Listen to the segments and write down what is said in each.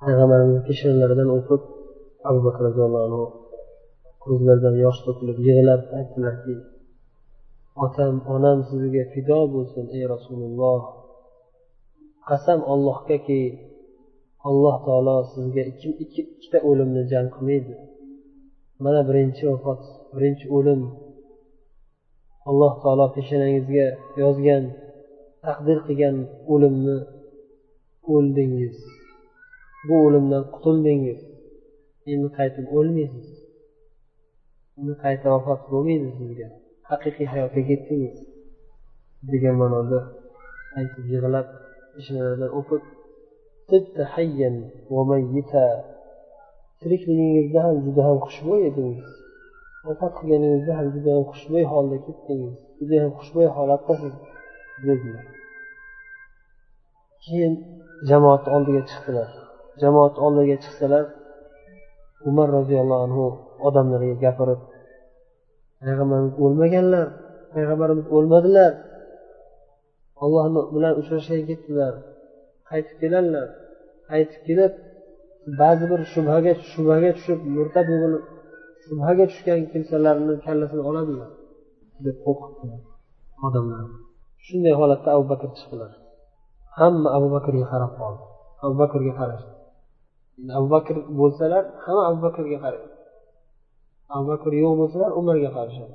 payg'ambarimizni peshonalaridan o'pib abu bakr roziyallohu anhu ko'zlaridan yosh to'kilib yig'lab aytdilarki otam onam sizga fido bo'lsin ey rasululloh. Qasam ollohgaki alloh taolo sizga ikkita o'limni jang qilmaydi. Mana birinchi vafot birinchi o'lim. Alloh taolo peshonangizga yozgan taqdir qilgan o'limni o'ldingiz. Bu o'limdan qutuldingiz. Endi qaytib o'lmaysiz. Endi qayta vafot bo'lmaydi sizga. Haqiqiy hayotga ketdingiz. Degan ma'noda aytib yig'lab peshonalaridan o'pib tirikligingizda ham juda ham xushbo'y edingiz. Vafot qilganingizda ham juda ham xushbo'y holda ketdingiz. Juda ham xushbo'y holatdasiz dedilar. Keyin jamoat oldiga chiqdilar. Jamoat oldiga chiqsalar umar roziyallohu anhu odamlarga gapirib payg'ambarimiz o'lmaganlar payg'ambarimiz o'lmadilar. Olloh bilan uchrashga ketdilar qaytib keladilar qaytib kelib ba'zi bir shubhaga shubhaga tushib murtad bo'lib shubhaga tushgan kimsalarni kallasini oladilar deb qo'rqitdilar odamlar. Shunday holatda abu bakr chiqdilar. Hamma abu bakrga qarab qoldi. Abu bakrga qarashdi. Abu bakr bo'lsalar hamma abu bakrga qaraydi abu bakr yo'q bo'lsalar umarga qarashadi.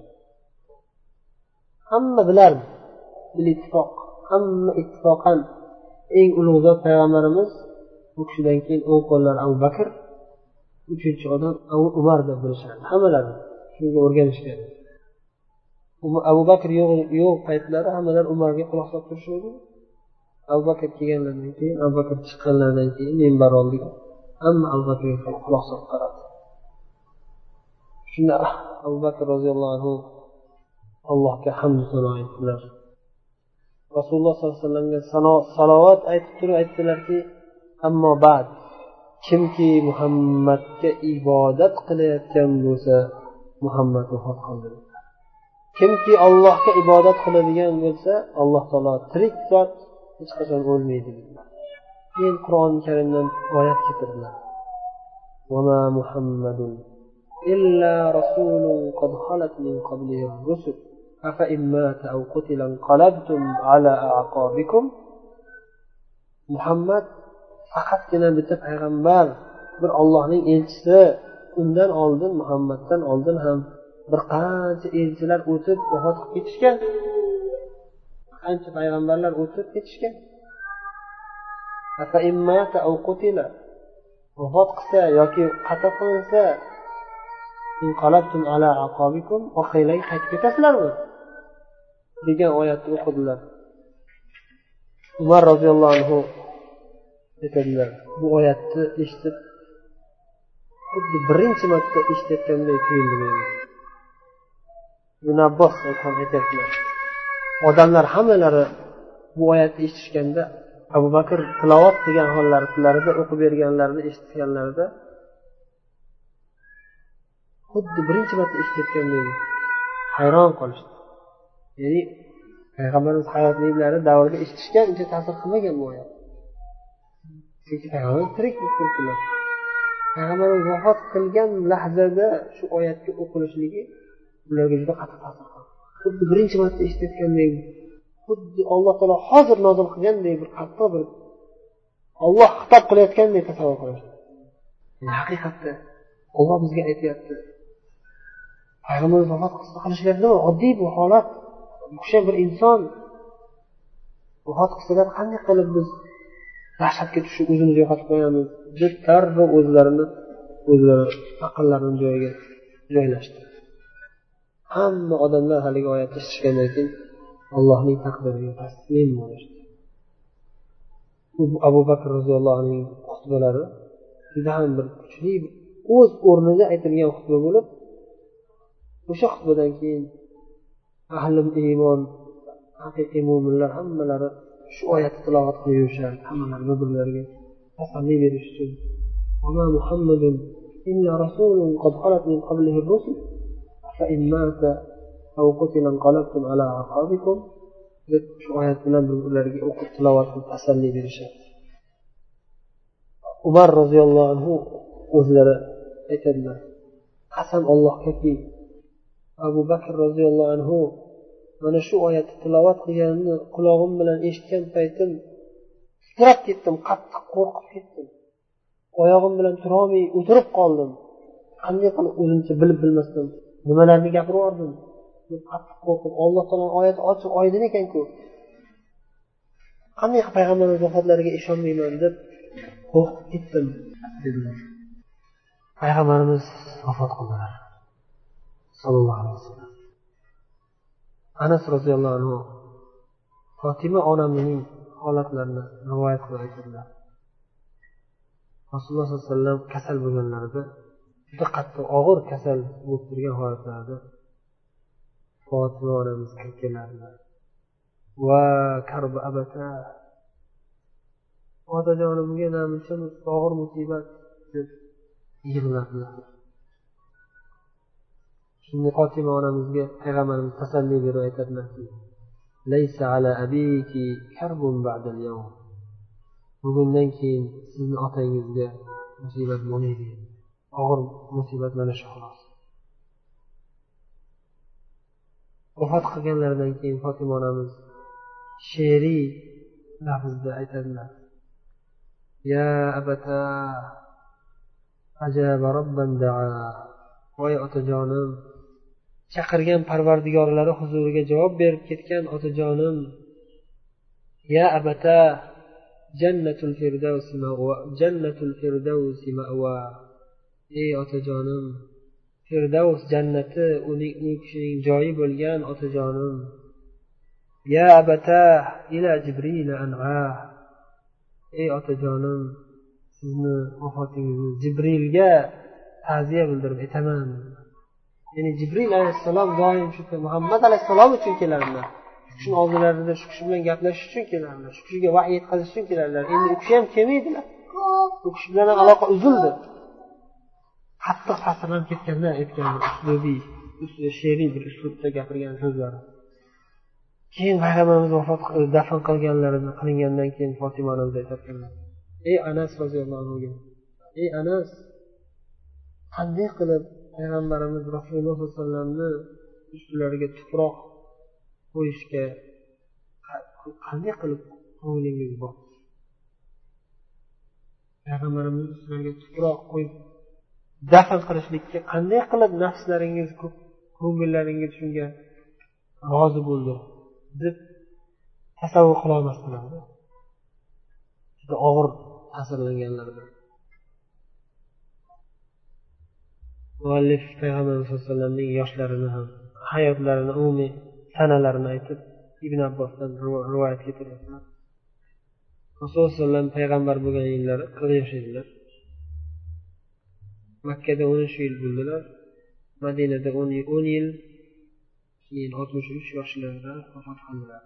Hamma bilardi. Bil ittifoq. Hamma ittifoqan. Eng ulug' zot payg'ambarimiz u kishidan keyin o'ng qo'llari abu bakr uchinchi odam umar deb bilishadi. Hammalari shunga o'rganishgan. Abu bakr yo'q paytlari hammalari umarga quloq solib turishadi abu bakr kelganlaridan keyin abu bakr chiqqanlaridan keyin minbar oldiga hamma abu bakrga quloq solib qaradi. Shunda abu bakr roziyallohu anhu allohga hamd sano aytdilar rasululloh sollallohu alayhi vasallamga salovat aytib turib aytdilarki ammo bad kimki muhammadga ibodat qilayotgan bo'lsa muhammad vafot qildi. Kimki ollohga ibodat qiladigan bo'lsa alloh taolo tirik zot hech qachon o'lmaydi keyin qur'oni karimdan oyat keltirdilar. محمد إلا رسول قد خلت من قبله الرسل أفإن مات أو قتل انقلبتم على أعقابكم محمد faqatgina bitta payg'ambar bir ollohning elchisi undan oldin muhammaddan oldin ham bir qancha elchilar o'tib vafot qilib ketishgan qancha payg'ambarlar o'tib ketishgan Vafot qilsa yoki qatl qilinsa orqanglarga qaytib ketasizlarmi degan oyatni o'qidilar. Umar roziyallohu anhu aytadilar bu oyatni eshitib xuddi birinchi marta eshitayotganday tuyuldi menga ibn abbos aytyaptilar odamlar hammalari bu oyatni eshitishganda abu bakr tilovat qilgan hollarida o'qib berganlarini eshitganlarida xuddi birinchi marta eshitayotgandek hayron qolishdi. Ya'ni payg'ambarimiz hayotliklari davrida eshitishgan uncha ta'sir qilmagan bu oyat. Chunki payg'ambarimiz tirik turibdilar payg'ambarimiz vafot qilgan lahzada shu oyatni o'qilishligi ularga juda qattiq ta'sir qildi. Xuddi birinchi marta eshitayotgandek xuddi alloh taolo hozir nozil qilganday bir qattiq bir olloh xitob qilayotgandek tasavvur qilishdi haqiqatda olloh bizga aytyapti. Payg'ambar vafot qilishlari nima oddiy bu holat. Bu bir inson vafot qilsalar qanday qilib biz dahshatga tushib o'zimizni yo'qotib qo'yamiz? Deb darrov o'zlarini o'zlari aqllarini joyiga joylashdi. Hamma odamlar haligi oyatni eshitishgandan keyin allohning taqdiriga taslim bo'lishdi abu bakr roziyallohu anhuning xutbalari juda ham bir kuchli o'z o'rnida aytilgan xutba bo'lib o'sha xutbadan keyin ahli iymon haqiqiy mo'minlar hammalari shu oyatni tilovat qilib yurishadi hammalari bir birlariga tasalli berish uchun محمد إلا رسول قد خلت من قبله الرسل فإن مات shu oyat bilan ularga o'qib tilovat qilib tasalli berishadi. Umar roziyallohu anhu o'zlari aytadilar qasam ollohgaki abu bakr roziyallohu anhu mana shu oyatni tilovat qilganini qulog'im bilan eshitgan paytim titrab ketdim qattiq qo'rqib ketdim. Oyog'im bilan turolmay o'tirib qoldim. Qanday qilib o'zimcha bilib bilmasdan nimalarni gapiribyubordim qo'rqib alloh taoloni oyati ochiq oydin ekanku. Qanday qilib payg'ambarimiz vafotlariga ishonmayman deb qo'rqib ketdim dedilar. Payg'ambarimiz vafot qildilar. Sallallohu alayhi vasallam. Anas roziyallohu anhu fotima onamning holatlarini rivoyat qilib aytadilar. Rasululloh sollallohu alayhi vasallam kasal bo'lganlarida juda qattiq og'ir kasal bo'lib turgan holatlarida fotima onamiz kirib va karbi abata otajonimga namuncha og'ir musibat deb yig'ladilar. Shunda fotima onamizga payg'ambarimiz tasalli berib aytadilarki bugundan keyin sizni otangizga musibat bo'lmaydi. Og'ir musibat mana shu xolos. Vafot qilganlaridan keyin fotima onamiz she'riy lafzda aytadilar. Ya abata ajaba robban daa. Voy otajonim chaqirgan parvardigorlari huzuriga javob berib ketgan otajonim. Ya abata jannatul firdavsi jannatul firdavsi ma'va ey otajonim firdavs jannati uning u kishining joyi bo'lgan otajonim. Ya abata ila jibril an'a ey otajonim sizni vafotingizni jibrilga ta'ziya bildirib aytaman. Ya'ni jibril alayhissalom doim shu muhammad alayhissalom uchun kelardilar shu kishini oldilarida shu kishi bilan gaplashish uchun kelardilar shu kishiga vahiy yetkazish uchun kelardilar endi u kishi ham kelmaydilar u kishi bilan ham aloqa uzildi qattiq ta'sirlanib ketganda aytgan uslubiy she'riy bir uslubda gapirgan so'zlari keyin payg'ambarimiz vafot dafn qilganlarida qilingandan keyin fotima onamiz aytadilar ey anas roziyallohu anhuga ey anas qanday qilib payg'ambarimiz rasululloh sallallohu alayhi vasallamni ustilariga tuproq qo'yishga qanday qilib ko'nglingiz bor? Payg'ambarimiz ustilariga tuproq qo'yib dafn qilishlikka qanday qilib nafslaringiz ko'ngillaringiz shunga rozi bo'ldi deb tasavvur qilolmasdilar juda og'ir ta'sirlanganlar muallif payg'ambarimiz sallallohu alayhi vasallamning yoshlarini ham hayotlarini umumiy sanalarini aytib ibn abbosdan rivoyat keltiryaptilar rasululloh alayhi vasallam payg'ambar bo'lgan yillari qirq yosh edilar. Makkada o'n uch yil bo'ldilar. Madinada o'n yil keyin oltmish uch yoshlarida vafot qildilar.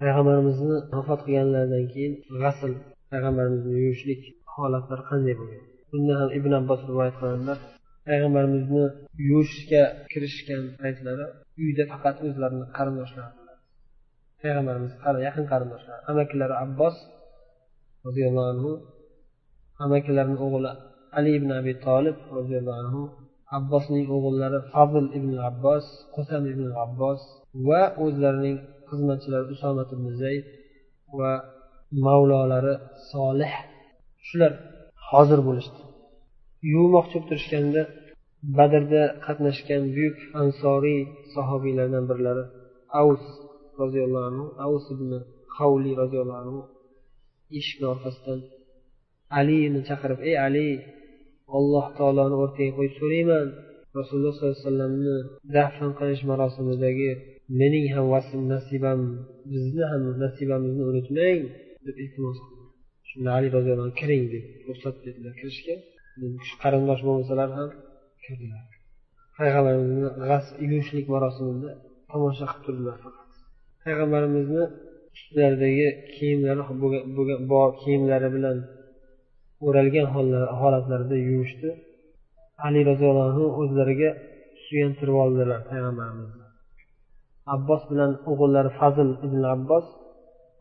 Payg'ambarimizni vafot qilganlaridan keyin g'asl payg'ambarimizni yuvishlik holatlari qanday bo'lgan? Bunda ham ibn abbos rivoyat qiladilar. Payg'ambarimizni yuvishga kirishgan paytlari uyda faqat o'zlarini qarindoshlari payg'ambarimiz yaqin qarindoshlari amakilari abbos roziyallohu anhu amakilarini o'g'li ali ibn abi tolib roziyallohu anhu abbosning o'g'illari fazl ibn abbos qusam ibn abbos va o'zlarining xizmatchilari usomat ibn zayd va mavlolari solih. Shular hozir bo'lishdi. Yuvmoqchi bo'lib turishganda badrda qatnashgan buyuk ansoriy sahobiylardan birlari avs roziyallohu anhu avs ibn havli roziyallohu anhu eshikni orqasidan alini chaqirib ey ali alloh taoloni o'rtaga qo'yib so'rayman. Rasululloh sollallohu alayhi vasallamni dafn qilish marosimidagi mening ham vasim nasibam bizni ham nasibamizni unutmang deb iltimos qildi. Shunda ali roziyallohu anhu kiring deb ruxsat berdilar kirishga. Qarindosh bo'lmasalar ham kirdilar. Payg'ambarimizni yuvishlik marosimida tomosha qilib turdilar faqat. Payg'ambarimizni ustlaridagi kiyimlari bor kiyimlari bilan o'ralgan holatlarida yuvishdi. Ali roziyallohu anhu o'zlariga suyantirib oldilar payg'ambarimizni. Abbos bilan o'g'illari fazl ibn abbos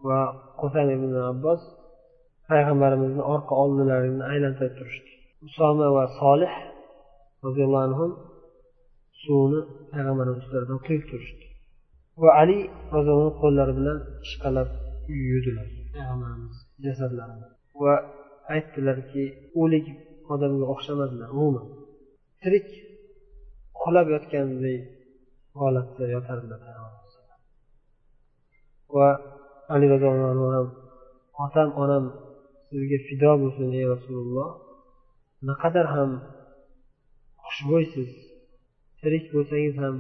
va qusam ibn abbos payg'ambarimizni orqa oldilarini aylantirib turishdi. Usoma va solih roziyallohu anhu suvni payg'ambarimiz ustlaridan quyib turishdi va ali roziyallohu anhu qo'llari bilan ishqalab yuvdilar payg'ambarimiz jasadlarini va aytdilarki o'lik odamga o'xshamadilar umuman. Tirik uxlab yotganday holatda yotardilar va ali roziyallohu anhu ham otam onam sizga fido bo'lsin ey rasululloh. Naqadar ham xushbo'ysiz tirik bo'lsangiz ham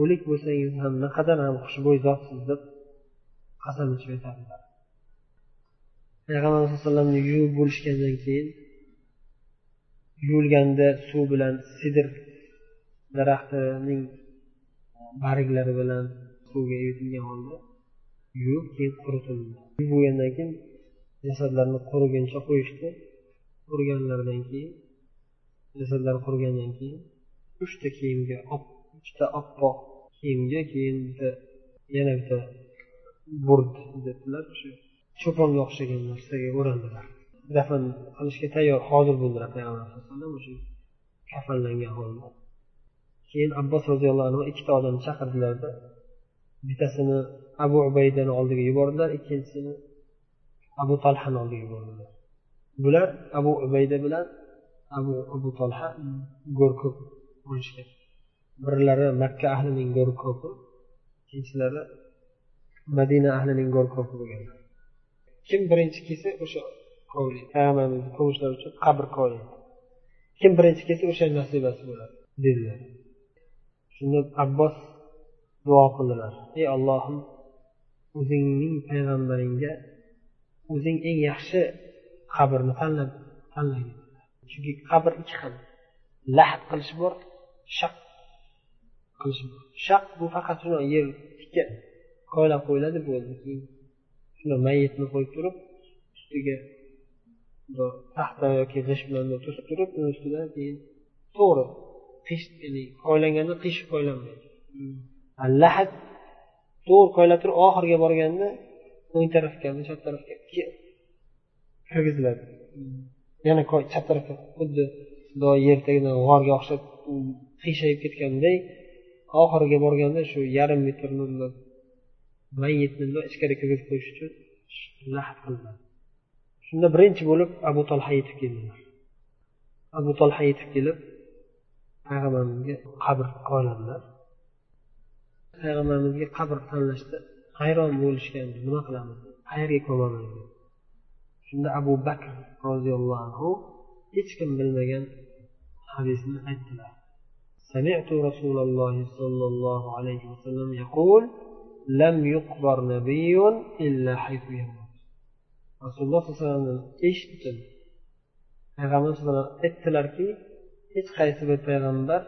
o'lik bo'lsangiz ham naqadar ham xushbo'y zotsiz deb qasam ichib aytadilar. Payg'ambar sallallohu alayhi vasallamni yuvib bo'lishgandan keyin yuvilganda suv bilan sidr daraxtining barglari bilan suvga yutilgan holda yuvib keyin quritildi. Yuvib bo'lgandan keyin jasadlarni quriguncha qo'yishdi. Quriganlaridan keyin jasadlar qurigandan keyin uchta kiyimga uchta oppoq kiyimga keyin bitta yana bitta burd debdilar cho'ponga o'xshagan narsaga o'randilar dafn qilishga tayyor hozir bo'ldilar payg'ambar alayhi vasallam o'sha kafanlangan holda. Keyin abbos roziyallohu anhu ikkita odamni chaqirdilarda bittasini abu ubaydani oldiga yubordilar ikkinchisini abu talhani oldiga yubordilar. Bular abu ubayda bilan abu abu tolha go'rko'p bo'lishgan birlari makka ahlining go'rko'pi ikkinchilari madina ahlining go'rko'pi bo'lgan kim birinchi kelsa o'sha payg'ambarimizni ko'mishlari uchun qabr kovlaydi kim birinchi kelsa o'sha nasibasi bo'ladi dedilar. Shunda abbos duo qildilar. Ey ollohim o'zingning payg'ambaringga o'zing eng yaxshi qabrni tanlab tanlagin chunki qabr ikki xil. Lahd qilish bor shaq qilish bor. Shaq bu faqat shuni yer tikka koylab qo'yiladi bo'ldi keyin shuni mayitni qo'yib turib ustiga taxta yoki g'isht bilan to'sib turib uni ustidan keyin to'g'ri qish koylanganda qiyshiq koylanmaydi. Lahad to'g'ri koylab turib oxiriga borganda o'ng tarafga chap tarafga kirgiziladi. Yana chap tarafga xuddi yer tagidan g'orga o'xshab qiyshayib ketganday oxiriga borganda shu yarim metrni mayitni ichkari kirgizib qo'yish uchun lahd qilinadi shunda birinchi bo'lib abu tolha yetib keldilar abu tolha yetib kelib payg'ambarimizga qabr qo'yladilar payg'ambarimizga qabr tanlashda hayron bo'lishgan nima qilamiz qayerga ko'mamiz shunda abu bakr roziyallohu anhu hech kim bilmagan hadisni aytdilar سمعت رسول الله صلى الله عليه وسلم يقول lam yuqbar nabiyun illa haythu rasululloh sallallohu alayhi vasallamdan eshitdim. Payg'ambar sallallohu alayhi vasallam aytdilarki hech qaysi bir payg'ambar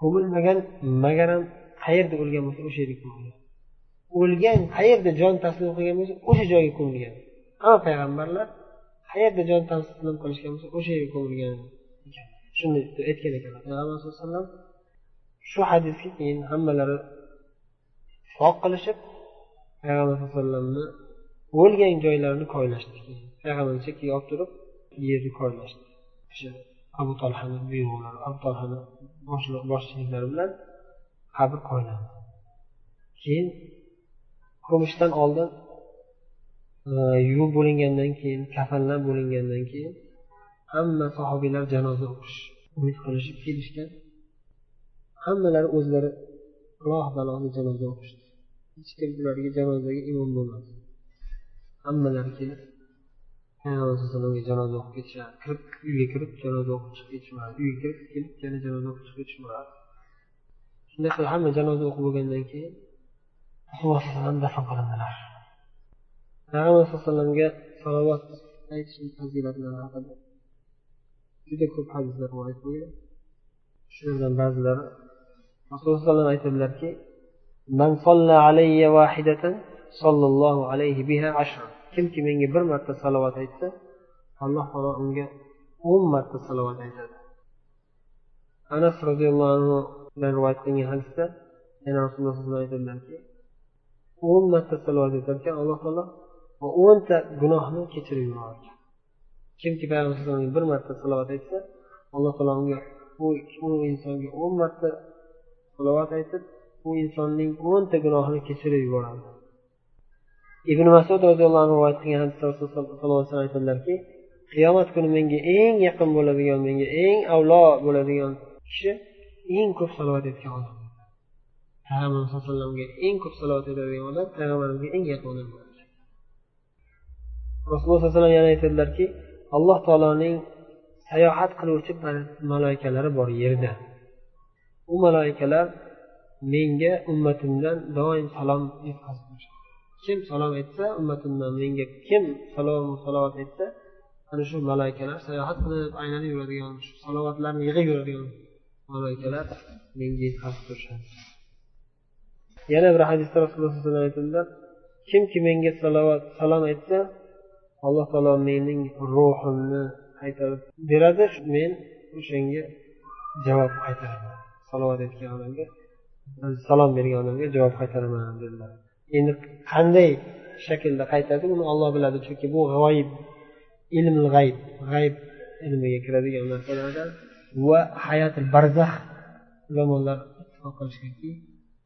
ko'milmagan magar ham qayerda o'lgan bo'lsa o'sha yerga ko'milgan. O'lgan qayerda jon taslim qilgan bo'lsa o'sha joyga ko'milgan. Hamma payg'ambarlar qayerda jon taslim qilishgan bo'lsa o'sha yerga ko'milgan shunday aytgan ekanlar payg'ambar sallallohu alayhi vasallam shu hadisga keyin hammalari ittifoq qilishib payg'ambar sallallohu alayhi vasallamni o'lgan joylarini koylashdi. Payg'ambarni chekkaga olib turib yerni koylashdi. O'sha abu tolhani buyrug'lari abu tolhani boshchiliklari bilan qabr qo'yiladi keyin ko'mishdan oldin yuvib bo'lingandan keyin kafanlab bo'lingandan keyin hamma sahobiylar janoza o'qish umid qilishib kelishgan hammalari o'zlari alohida alohida janoza o'qishdi hech kim ularga janozaga imom bo'lmadi. Hammalari kelib payg'ambar sallallohu janoza o'qib ketishardi kirib uyga kirib janoza o'qib chiqib ketishmadi. Uyga kirib kelib yana janoza o'qib chiqib ketishmadi. Shunday qilib hamma janoza o'qib bo'lgandan keyin rasululloh alayhivasallam dafn qilindilar. Payg'ambar sallallohu alayhi vasallamga salovat aytishni fazilatlari haqida juda ko'p hadislar rivoyat bo'lgan. Shulardan ba'zilari rasululloh sallallohu alayhi vasallam aytadilarki man solla alayya vahidatan sollallohu alayhi biha ashra. Kimki menga bir marta salovat aytsa alloh taolo unga o'n marta salovat aytadi. Anas roziyallohu anhudan rivoyat qilingan hadisda yana rasululloh sallallohu alayhi vasallamki o'n marta salovat aytarkan alloh taolo va o'nta gunohni kechirib yuborar ekan kimki payg'ambar 1 bir marta salovat aytsa alloh taolo unga u insonga 10 marta salovat aytib u insonning o'nta gunohini kechirib yuboradi. Ibn masud roziyallohu anhu rivoyat qilgan hadisda rasululloh sollallohu alayhi vasallam aytadilarki qiyomat kuni menga eng yaqin bo'ladigan menga eng avlo bo'ladigan kishi eng ko'p salovat aytgan odam. Payg'ambar sallallohu alayhi vasallamga eng ko'p salovat aytadigan odam payg'ambarimizga eng yaqin odam rasululloh sallallohu alayhi vasallam yana aytadilarki alloh taoloning sayohat qiluvchi malakalari bor yerda. U malaikalar menga ummatimdan doim salom yetkazib kim salom aytsa ummatimdan menga kim salom salovat aytsa ana shu malaikalar sayohat qilib aylanib yuradigan shu salovatlarni yig'ib yuradigan malaikalar menga yetkazib turishadi. Yana bir hadisda rasululloh sallallohu alayhi vasallam aytadilar kimki menga salovat salom aytsa alloh taolo mening ruhimni qaytarib beradi men o'shanga javob qaytaraman salovat aytgan odamga salom bergan odamga javob qaytaraman dedilar. Endi qanday shaklda qaytadi uni olloh biladi. Chunki bu g'oyib ilm g'ayb g'ayb ilmiga kiradigan narsalardan va hayotil barzax ulamolar ittifoq qilishganki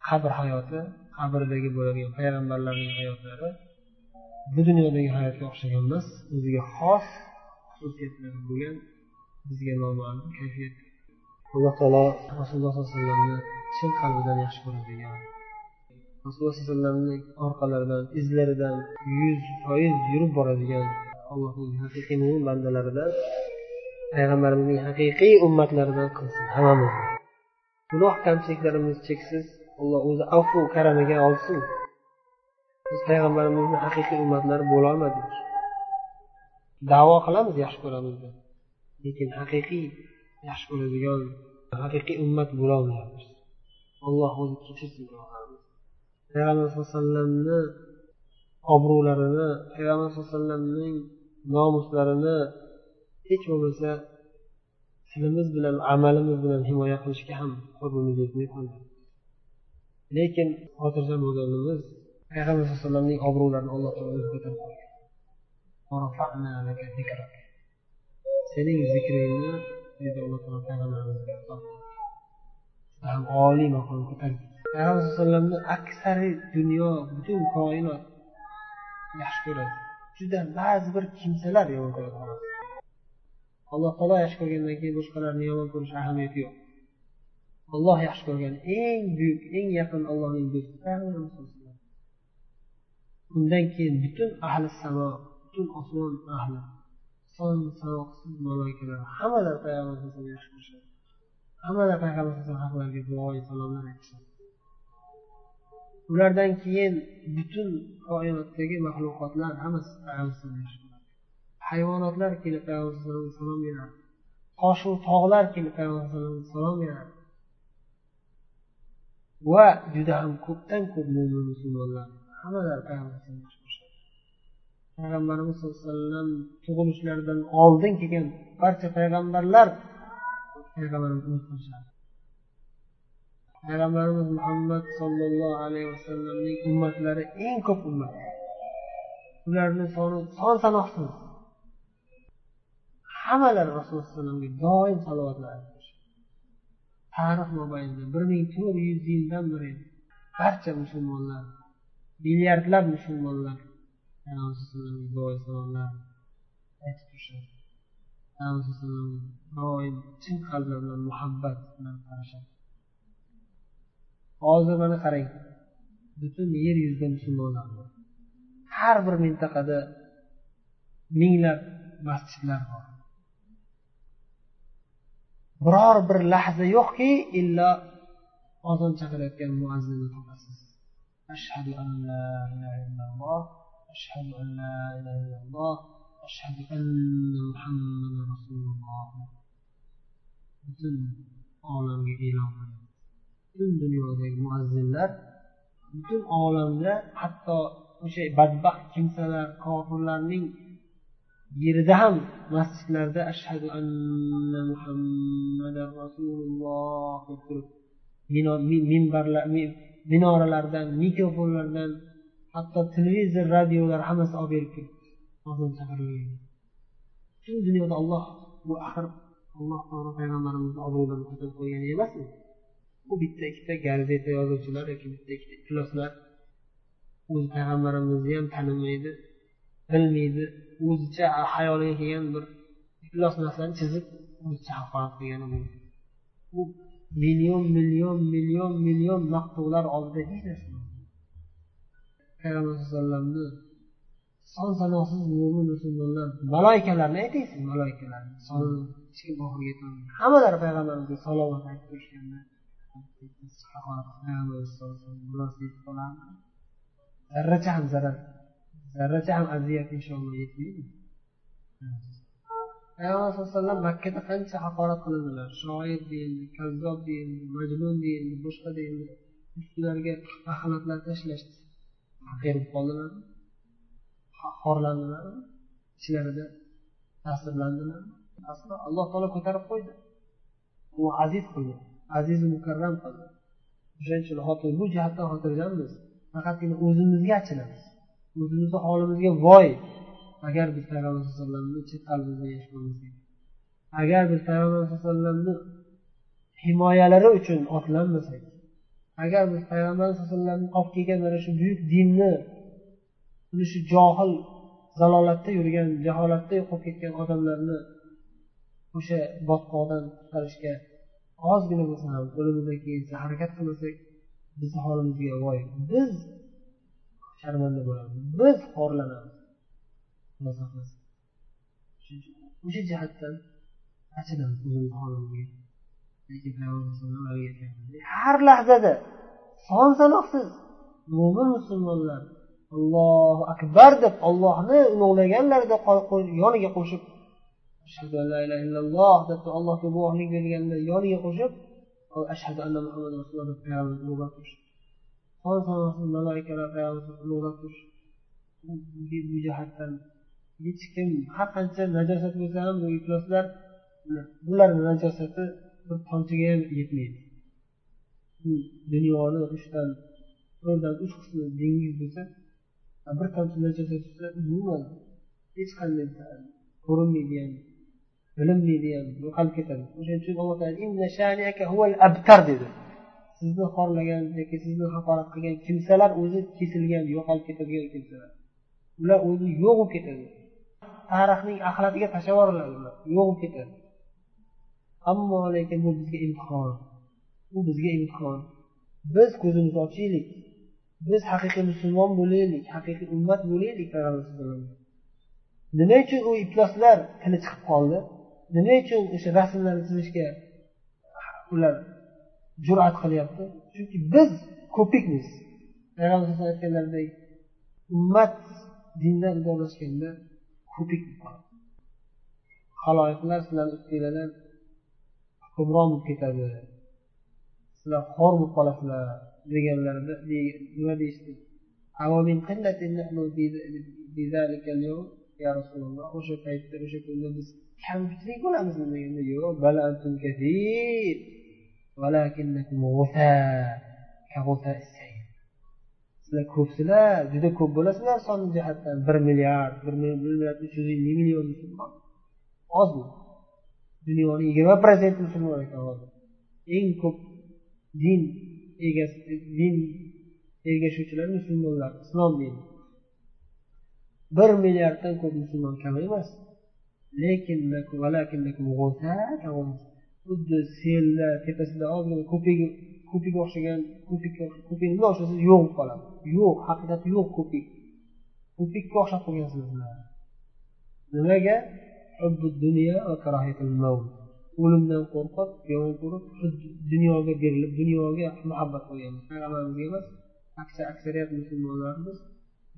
qabr hayoti qabrdagi bo'ladigan payg'ambarlarning hayotlari bu dunyodagi hayotga o'xshagan emas o'ziga xos xususiyatlari bo'lgan bizga noma'lum kayfiyatda alloh taolo rasululloh sollallohu alayhi vasallamni chin qalbidan yaxshi ko'radigan rasululloh sallallohu alayhi vasallamni orqalaridan izlaridan yuz foiz yurib boradigan allohning haqiqiy mo'min bandalaridan payg'ambarimizning haqiqiy ummatlaridan qilsin hammamizni. Gunoh kamchiliklarimiz cheksiz alloh o'zi afu karamiga olsin. Biz payg'ambarimizni haqiqiy ummatlari bo'lolmadik davo qilamiz yaxshi ko'ramiz deb. Lekin haqiqiy yaxshi ko'radigan haqiqiy ummat bo'lolmayapmiz alloh o'zi kechirsin payg'ambar sallallohu alayhi vasallamni obro'larini payg'ambar sallallohu alayhi vasallamning nomuslarini hech bo'lmasa tilimiz bilan amalimiz bilan himoya qilishga ham qo'limiz yetmay qoldi. Lekin xotirjam bo'lganimiz payg'ambar sallallohu alayhi vasallamning obro'larini alloh taolo o'zi ko'tarib qo'ygan sening zikringni dedi alloh taolo payg'ambarimizga ham oliy maqom ko'tardi payg'ambar sallallohu alayhi vasallamni aksari dunyo butun koinot yaxshi ko'radi juda ba'zi bir kimsalar yomon ko'radi xolos alloh taolo yaxshi ko'rgandan keyin boshqalarni yomon ko'rish ahamiyati yo'q olloh yaxshi ko'rgan eng buyuk eng yaqin allohning do'sti undan keyin butun ahli samo butun osmon ahli son sanoqsiz maloikalar hammalari payg'ambar alayhisalomni yaxshi ko'rishadi. Hammalari payg'ambar alayhisalom haqlariga duo salomlar aytishadi. Ulardan keyin butun koinotdagi maxluqotlar hammasi payg'ambar hayvonotlar kelib payg'ambar alayhisalomga salom beradi toshu tog'lar kelib payg'ambar alayhisalomga salom beradi va juda ham ko'pdan ko'p mo'min musulmonlar hammalari payg'ambar payg'ambarimiz sallallohu alayhi vasallam tug'ilishlaridan oldin kelgan barcha payg'ambarlar payg'ambarimizni qilishadi payg'ambarimiz muhammad sollallohu alayhi vasallamning ummatlari eng ko'p ummat. Ularni soni son sanoqsiz hammalari rasululloh alayhi vasallamga doim salovatlar tarix mobaynida bir ming to'rt yuz yildan beri barcha musulmonlar milliardlab musulmonlar aytib turishadi payg'ambar doim chin qalbi bilan muhabbat bilan qarashadi hozir mana qarang butun yer yuzida musulmonlar bor har bir mintaqada minglab masjidlar bor. Biror bir lahza yo'qki illo ozon chaqirayotgan muazzinni topasiz ashhadu an la ilaha illalloh ashhadu an la ilaha illalloh ashhadu anna muhammadan rasululloh butun olamga e'lon qiladi butun dunyodagi muazzinlar butun olamda hatto o'sha badbaxt kimsalar kofirlarning yerida ham masjidlarda ashhadu anna muhammadan rasululloh deb turib minbarlar minoralardan mikrofonlardan hatto televizor radiolar hammasi olib berib ketdi. Butun dunyoda olloh bu axir alloh taolo payg'ambarimizni obro'larini ko'tarib qo'ygan emasmi? Bu bitta ikkita gazeta yozuvchilar yoki bitta ikkita ifloslar o'zi payg'ambarimizni ham tanimaydi bilmaydi o'zicha hayoliga kelgan bir iflos narsani chizib o'zicha haqorat qilgani bu u million million million million maqtovlar oldida hech narsa payg'ambar sallallohu son sanoqsiz mo'min musulmonlar maloikalarni aytaysiz maloikalarni soni hech oxiriga yetolmagan. Hammalari payg'ambarimizga salovat aytib turishganda zarracha ham zarar zarracha ham aziyat inshaalloh yetmaydi. Payg'ambar sallallohu alayhi vasallam makkada qancha haqorat qilindilar shoir deyildi kazzob deyildi majnun deyildi boshqa deyildi. Ustilariga axlatlar tashlashdi. Qahir bo'lib qoldilarmi xorlandilarmi ichlarida ta'sirlandilarmi aslo alloh taolo ko'tarib qo'ydi. U aziz qildi. Azizu mukarram qildi. O'shaning uchun bu jihatdan xotirjammiz. Faqatgina o'zimizga achinamiz. O'zimizni holimizga voy agar biz payg'ambar sallallohu alayhi vasallamni chet qalbimizda yashamasak agar biz payg'ambar sallallohu alayhi vasallamni himoyalari uchun otlanmasak agar biz payg'ambar sallallohu alayhi vasallamni olib kelgan mana shu buyuk dinni uni shu johil zalolatda yurgan jaholatda yo'qolib ketgan odamlarni o'sha botqoqdan qutqarishga ozgina bo'lsa ham qo'limizdan keyin harakat qilmasak bizni holimizga voy biz sharmanda bo'lamiz biz xorlanamiz. O'sha jihatdan achinamiz o'zimizni holimizga. Har lahzada son sanoqsiz. Mo'min musulmonlar allohu akbar deb ollohni ulug'laganlarida yoniga qo'shib ashhadu an la ilaha illalloh deb allohga guvohlik berganda yoniga qo'shib ashhadu anna muhammad rasululloh deb payg'ambar ulug'lab turishdi. Son sanoqsiz maloikalar payg'ambar ulug'lab turishdi. Bu jihatdan hech kim har qancha najosat bo'lsa ham bu ifloslar bularni najosati bir tomchiga ham yetmaydi. Dunyoni uchdan to'rtdan uch qismi dengiz bo'lsa bir tomchi najosat tushsa umuman hech qanday ko'rinmaydi ham bilinmaydi ham yo'qolib ketadi. O'shaning uchun alloh taolo dedi. Sizni xorlagan yoki sizni haqorat qilgan kimsalar o'zi kesilgan yo'qolib ketadigan kimsalar. Ular o'zi yo'q bo'lib ketadi. Tarixning axlatiga tashlab yuboriladi ular yo'q bo'lib ketadi. Ammo lekin bu bizga imtihon bu bizga imtihon biz ko'zimizni ochaylik. Biz haqiqiy musulmon bo'laylik haqiqiy ummat bo'laylik payg'ambar nima uchun u ifloslar tili chiqib qoldi? Nima uchun o'sha rasmlarni chizishga ular jur'at qilyapti? Chunki biz ko'pikmiz. Payg'ambar aytganlaridek ummat dindan uzoqlashganda ko'pik haloyiqlar sizlarni ustinglardan hukmron bo'lib ketadi. Sizlar xor bo'lib qolasizlar deganlarida nima deyishdi ya rasululloh o'sha paytda o'sha kunda biz kamchilik bo'lamizmi deganda yo'q sizlar ko'psizlar juda ko'p bo'lasizlar son jihatdan bir milliard bir milliard uch yuz ellik million musulmon ozmi dunyoni yigirma protsenti musulmon ekan hozir eng ko'p din egasi din ergashuvchilar musulmonlar islom dini. Bir milliarddan ko'p musulmon kam emas. Lekin xuddi sellar tepasida ozgina ko'pik ko'pikka o'xshagan ko'pik nima o'xshasa yo'q bo'lib qoladi. Yo'q haqiqati yo'q ko'pik. Ko'pikka o'xshab qolgansizlar nimaga? O'limdan qo'rqib yomon ko'rib dunyoga berilib dunyoga muhabbat qilganmiz payg'ambarimizga emas aksariyat musulmonlarimiz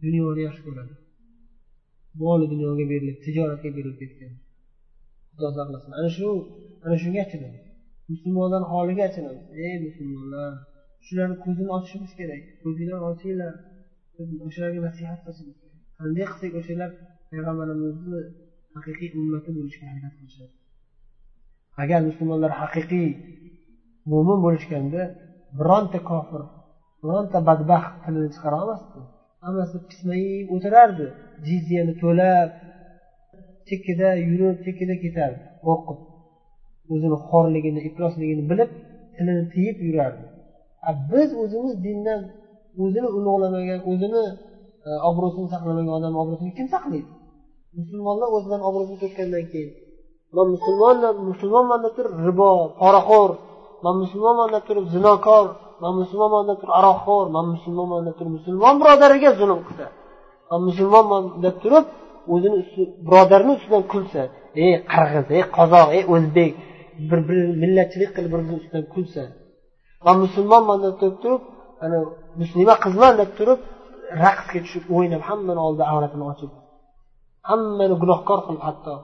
dunyoni yaxshi ko'radi. Moli dunyoga berilib tijoratga berilib ketgan. Xudo saqlasin. Ana shu ana shunga achinamiz musulmonlarni holiga achinamiz ey musulmonlar shularni ko'zini ochishimiz kerak ko'zinglarni ochinglar o'shalarga nasihat qilishimiz kerak. Qanday qilsak o'shalar payg'ambarimizni haqiqiy ummati bo'lishga harakat qilishadi. Agar musulmonlar haqiqiy mo'min bo'lishganda bironta kofir bironta badbaxt tilini chiqara olmasdi. Hammasi pismayib o'tirardi. Jizyani to'lab chekkada yurib chekkada ketardi qo'rqib o'zini xorligini iflosligini bilib tilini tiyib yurardi. Biz o'zimiz dindan o'zini ulug'lamagan o'zini e, obro'sini saqlamagan odamni obro'sini kim saqlaydi? Musulmonlar o'zidan obro'sini to'kkandan keyin man musulmonman musulmonman deb turib ribo poraxo'r man musulmonman deb turib zinokor man musulmonman deb turib aroqxo'r man musulmonman deb turib musulmon birodariga zulm qilsa man musulmonman deb turib o'zini birodarini ustidan kulsa ey qirg'iz ey qozoq ey o'zbek bir bir millatchilik qilib bir birini ustidan kulsa man musulmonman deb turib turib ana muslima qizman deb turib raqsga tushib o'ynab hammani oldida avratini ochib hammani gunohkor qilib hatto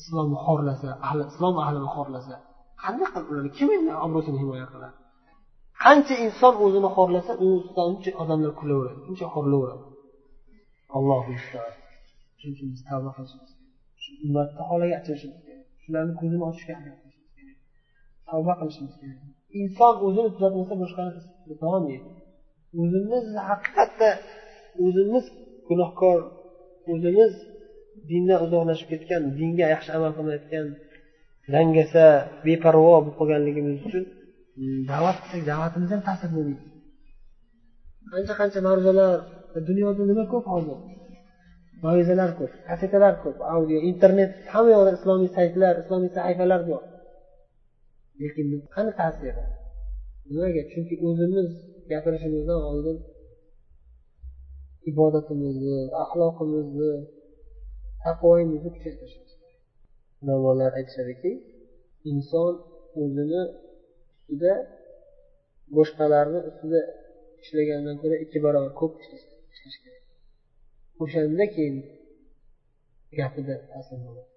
islomni xorlasa ahli islom ahlini xorlasa qanday qilib ularni kim endi obro'sini himoya qiladi? Qancha inson o'zini xorlasa uni ustidan uncha odamlar kulaveradi uncha xorlaveradi allohu shuning uchun biz tavba qilishimiz shu ummatni holiga achinishimiz kerak. Shularni ko'zini ochishga harakat qilishimiz kerak. Tavba qilishimiz kerak. Inson o'zini tuzatmasa boshqani tuzatolmaydi o'zimiz haqiqatda o'zimiz gunohkor o'zimiz dindan uzoqlashib ketgan dinga yaxshi amal qilmayotgan dangasa beparvo bo'lib qolganligimiz uchun da'vat qilsak da'vatimiz ham ta'sir bo'lmaydi. Qancha qancha ma'ruzalar dunyoda nima ko'p hozir? Moizalar ko'p kasetalar ko'p audio internet hamma yoqda islomiy saytlar islomiy sahifalar bor. Lekin qani ta'siri? Nimaga? Chunki o'zimiz gapirishimizdan oldin ibodatimizni axloqimizni taqvoyimizni kuchaytirishimiz kerak. Ulamolar aytishadiki inson o'zini ustida boshqalarni ustida ishlagandan ko'ra ikki barobar ko'p ishlash kerak. O'shanda keyin gapida ta'sir bo'ladi.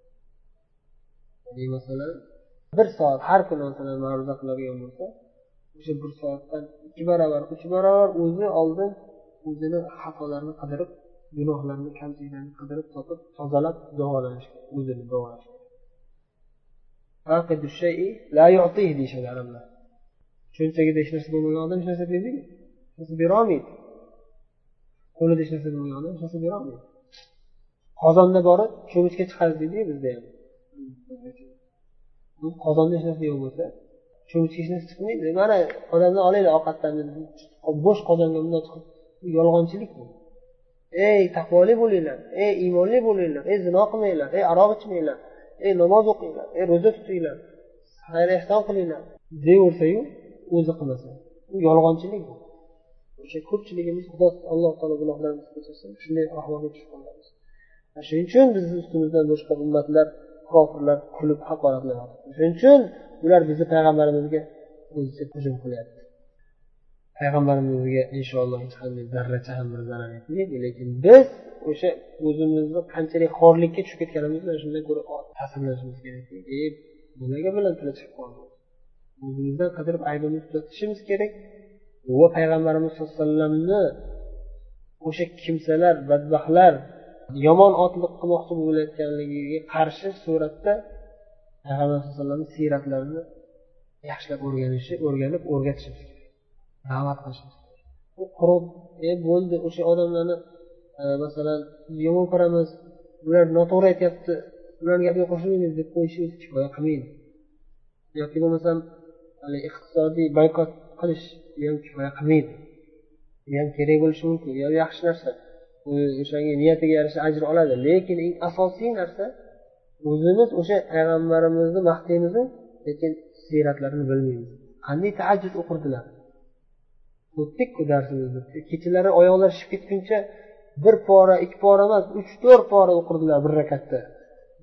Masalan bir soat har kuni masalan ma'ruza qiladigan bo'lsa o'sha bir soatdan ikki barobar uch barobar o'zi oldin o'zini xatolarini qidirib gunohlarni kamchiliklarini qidirib topib tozalab davolanish o'zini davolash deyishadi arablar. Cho'ntagida hech narsa bo'lmagan odam hech narsa bermaydi hech narsa berolmaydi. Qo'lida hech narsa bo'lmagan odam hech narsa berolmaydi. Qozonda borib cho'michga chiqadi deydiku bizda ham qozonda hech narsa yo'q bo'lsa cho'michga hech narsa chiqmaydi. Mana odamlar olinglar ovqatdan bo'sh qozonga bundoq bu yolg'onchilik bu. Ey taqvoli bo'linglar ey iymonli bo'linglar ey zino qilmanglar ey aroq ichmanglar ey namoz o'qinglar ey ro'za tutinglar xayr ehson qilinglar. Deyaversayu o'zi qilmasa bu yolg'onchilik bu. O'sha ko'pchiligimiz xudo alloh taolo gunohlarimizni kechirsin shunday ahvolga tushib qolamiz shuning uchun bizni ustimizdan boshqa ummatlar kofirlar kulib haqoratlayapti shuning uchun ular bizni payg'ambarimizga o'zicha hujum qilyapti. Payg'ambarimizga inshaalloh hech qanday zarracha ham bir zarar yetmaydi lekin biz o'sha o'zimizni qanchalik xorlikka tushib ketganimizni shundan ko'ra ta'sirlanishimiz kerak. E nimaga bilan tili chiqib qoldi o'zimizdan qidirib aybimizni tuzatishimiz kerak. Va payg'ambarimiz sallallohu alayhi vasallamni o'sha kimsalar badbaxtlar yomon otliq qilmoqchi bo'layotganligiga qarshi suratda payg'ambar sallallohu alayhi vasallamni siyratlarini yaxshilab o'rganishi o'rganib o'rgatishimiz kerak. Da'vat qilish. U quruq e bo'ldi. O'sha odamlarni e, masalan yomon ko'ramiz. Ular noto'g'ri aytyapti. Ularni gapiga qo'shilmaymiz deb qo'yish o'zi kifoya qilmaydi. Yoki bo'lmasam haligi iqtisodiy boykot qilish ham kifoya qilmaydi. Bu ham kerak bo'lishi mumkin. Yo yaxshi narsa. O'shanga niyatiga yarasha ajr oladi. Lekin eng asosiy narsa o'zimiz o'sha payg'ambarimizni maqtaymizu lekin siyratlarini bilmaymiz. Qanday taajjud o'qirdilar? O'tdikku darsimizni kechalari oyoqlar shishib ketguncha bir pora ikki pora emas uch to'rt pora o'qirdilar bir rakatda.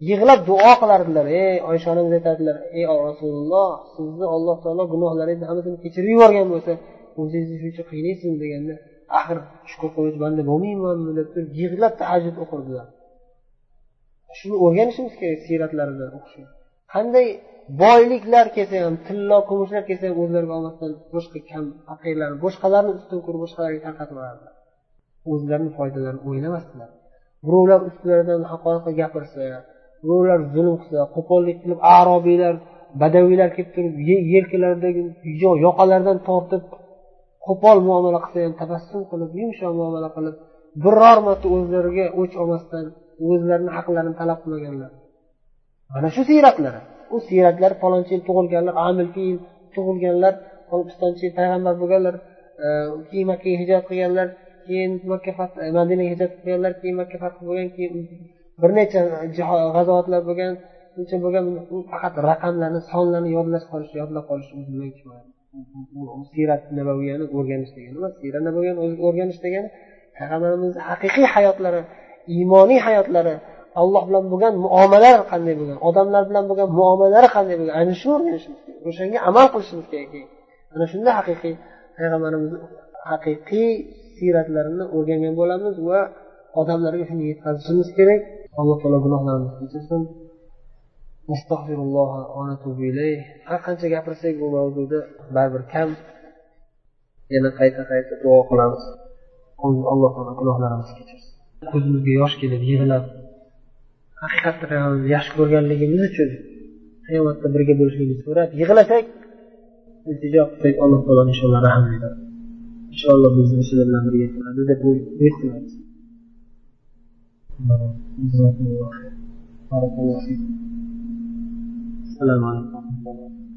Yig'lab duo qilardilar. Ey oysha onamiz aytadilar ey rasululloh sizni alloh taolo gunohlaringizni hammasini kechirib yuborgan bo'lsa o'zingizni shuncha qiynaysizmi deganda axir shukur qiluvchi banda bo'lmaymanmi deb turib yig'lab tahajjud o'qirdilar. Shuni o'rganishimiz kerak siyratlaridan o'qishni. Qanday boyliklar kelsa ham tillo kumushlar kelsa ham o'zlariga olmasdan boshqa kam faqirlarni boshqalarni ustun ko'rib boshqalarga tarqatib yuborardilar o'zlarini foydalarini o'ylamasdilar. Birovlar ustilaridan haqorat qilib gapirsa birovlar zulm qilsa qo'pollik qilib arobiylar badaviylar kelib turib yelkalaridagi yoqalaridan tortib qo'pol muomala qilsa ham tabassum qilib yumshoq muomala qilib biror marta o'zlariga o'ch olmasdan o'zlarini haqlarini talab qilmaganlar. Mana shu siyratlari. U siyratlar falonchi yil tug'ilganlar amilki yil tug'ilganlar pistonchi yil payg'ambar bo'lganlar e, keyin makkaga hijrat qilganlar keyin makka e, madinaga hijrat qilganlar keyin makka fath bo'lgan keyin bir necha g'azovatlar bo'lgan shuncha bo'lgan faqat raqamlarni sonlarni yodlash qolish yodlab qolish siyrat nabaviyani o'rganish degani emas siyrat nabaviyani o'rganish degani payg'ambarimizni haqiqiy hayotlari iymoniy hayotlari alloh bilan bo'lgan muomalar qanday bo'lgan odamlar bilan bo'lgan muomalalari qanday bo'lgan? Ana shuni o'rganishimiz kerak o'shanga amal qilishimiz kerak keyin. Ana shunda haqiqiy payg'ambarimizni haqiqiy siyratlarini o'rgangan bo'lamiz va odamlarga shuni yetkazishimiz kerak. Alloh taolo gunohlarimizni kechirsin. Har qancha gapirsak bu mavzuda baribir kam. Yana qayta qayta duo qilamiz. Alloh taolo gunohlarimizni kechirsin. Ko'zimizga yosh kelib yig'lab haqiqatda yaxshi ko'rganligimiz uchun qiyomatda birga bo'lishligini so'rab yig'lasak iltijo qilsak alloh taolo inshaalloh rahm etadi inshaalloh bizni o'shalar bilan birga qiladi deb umid qilamiz assalomu alaykum.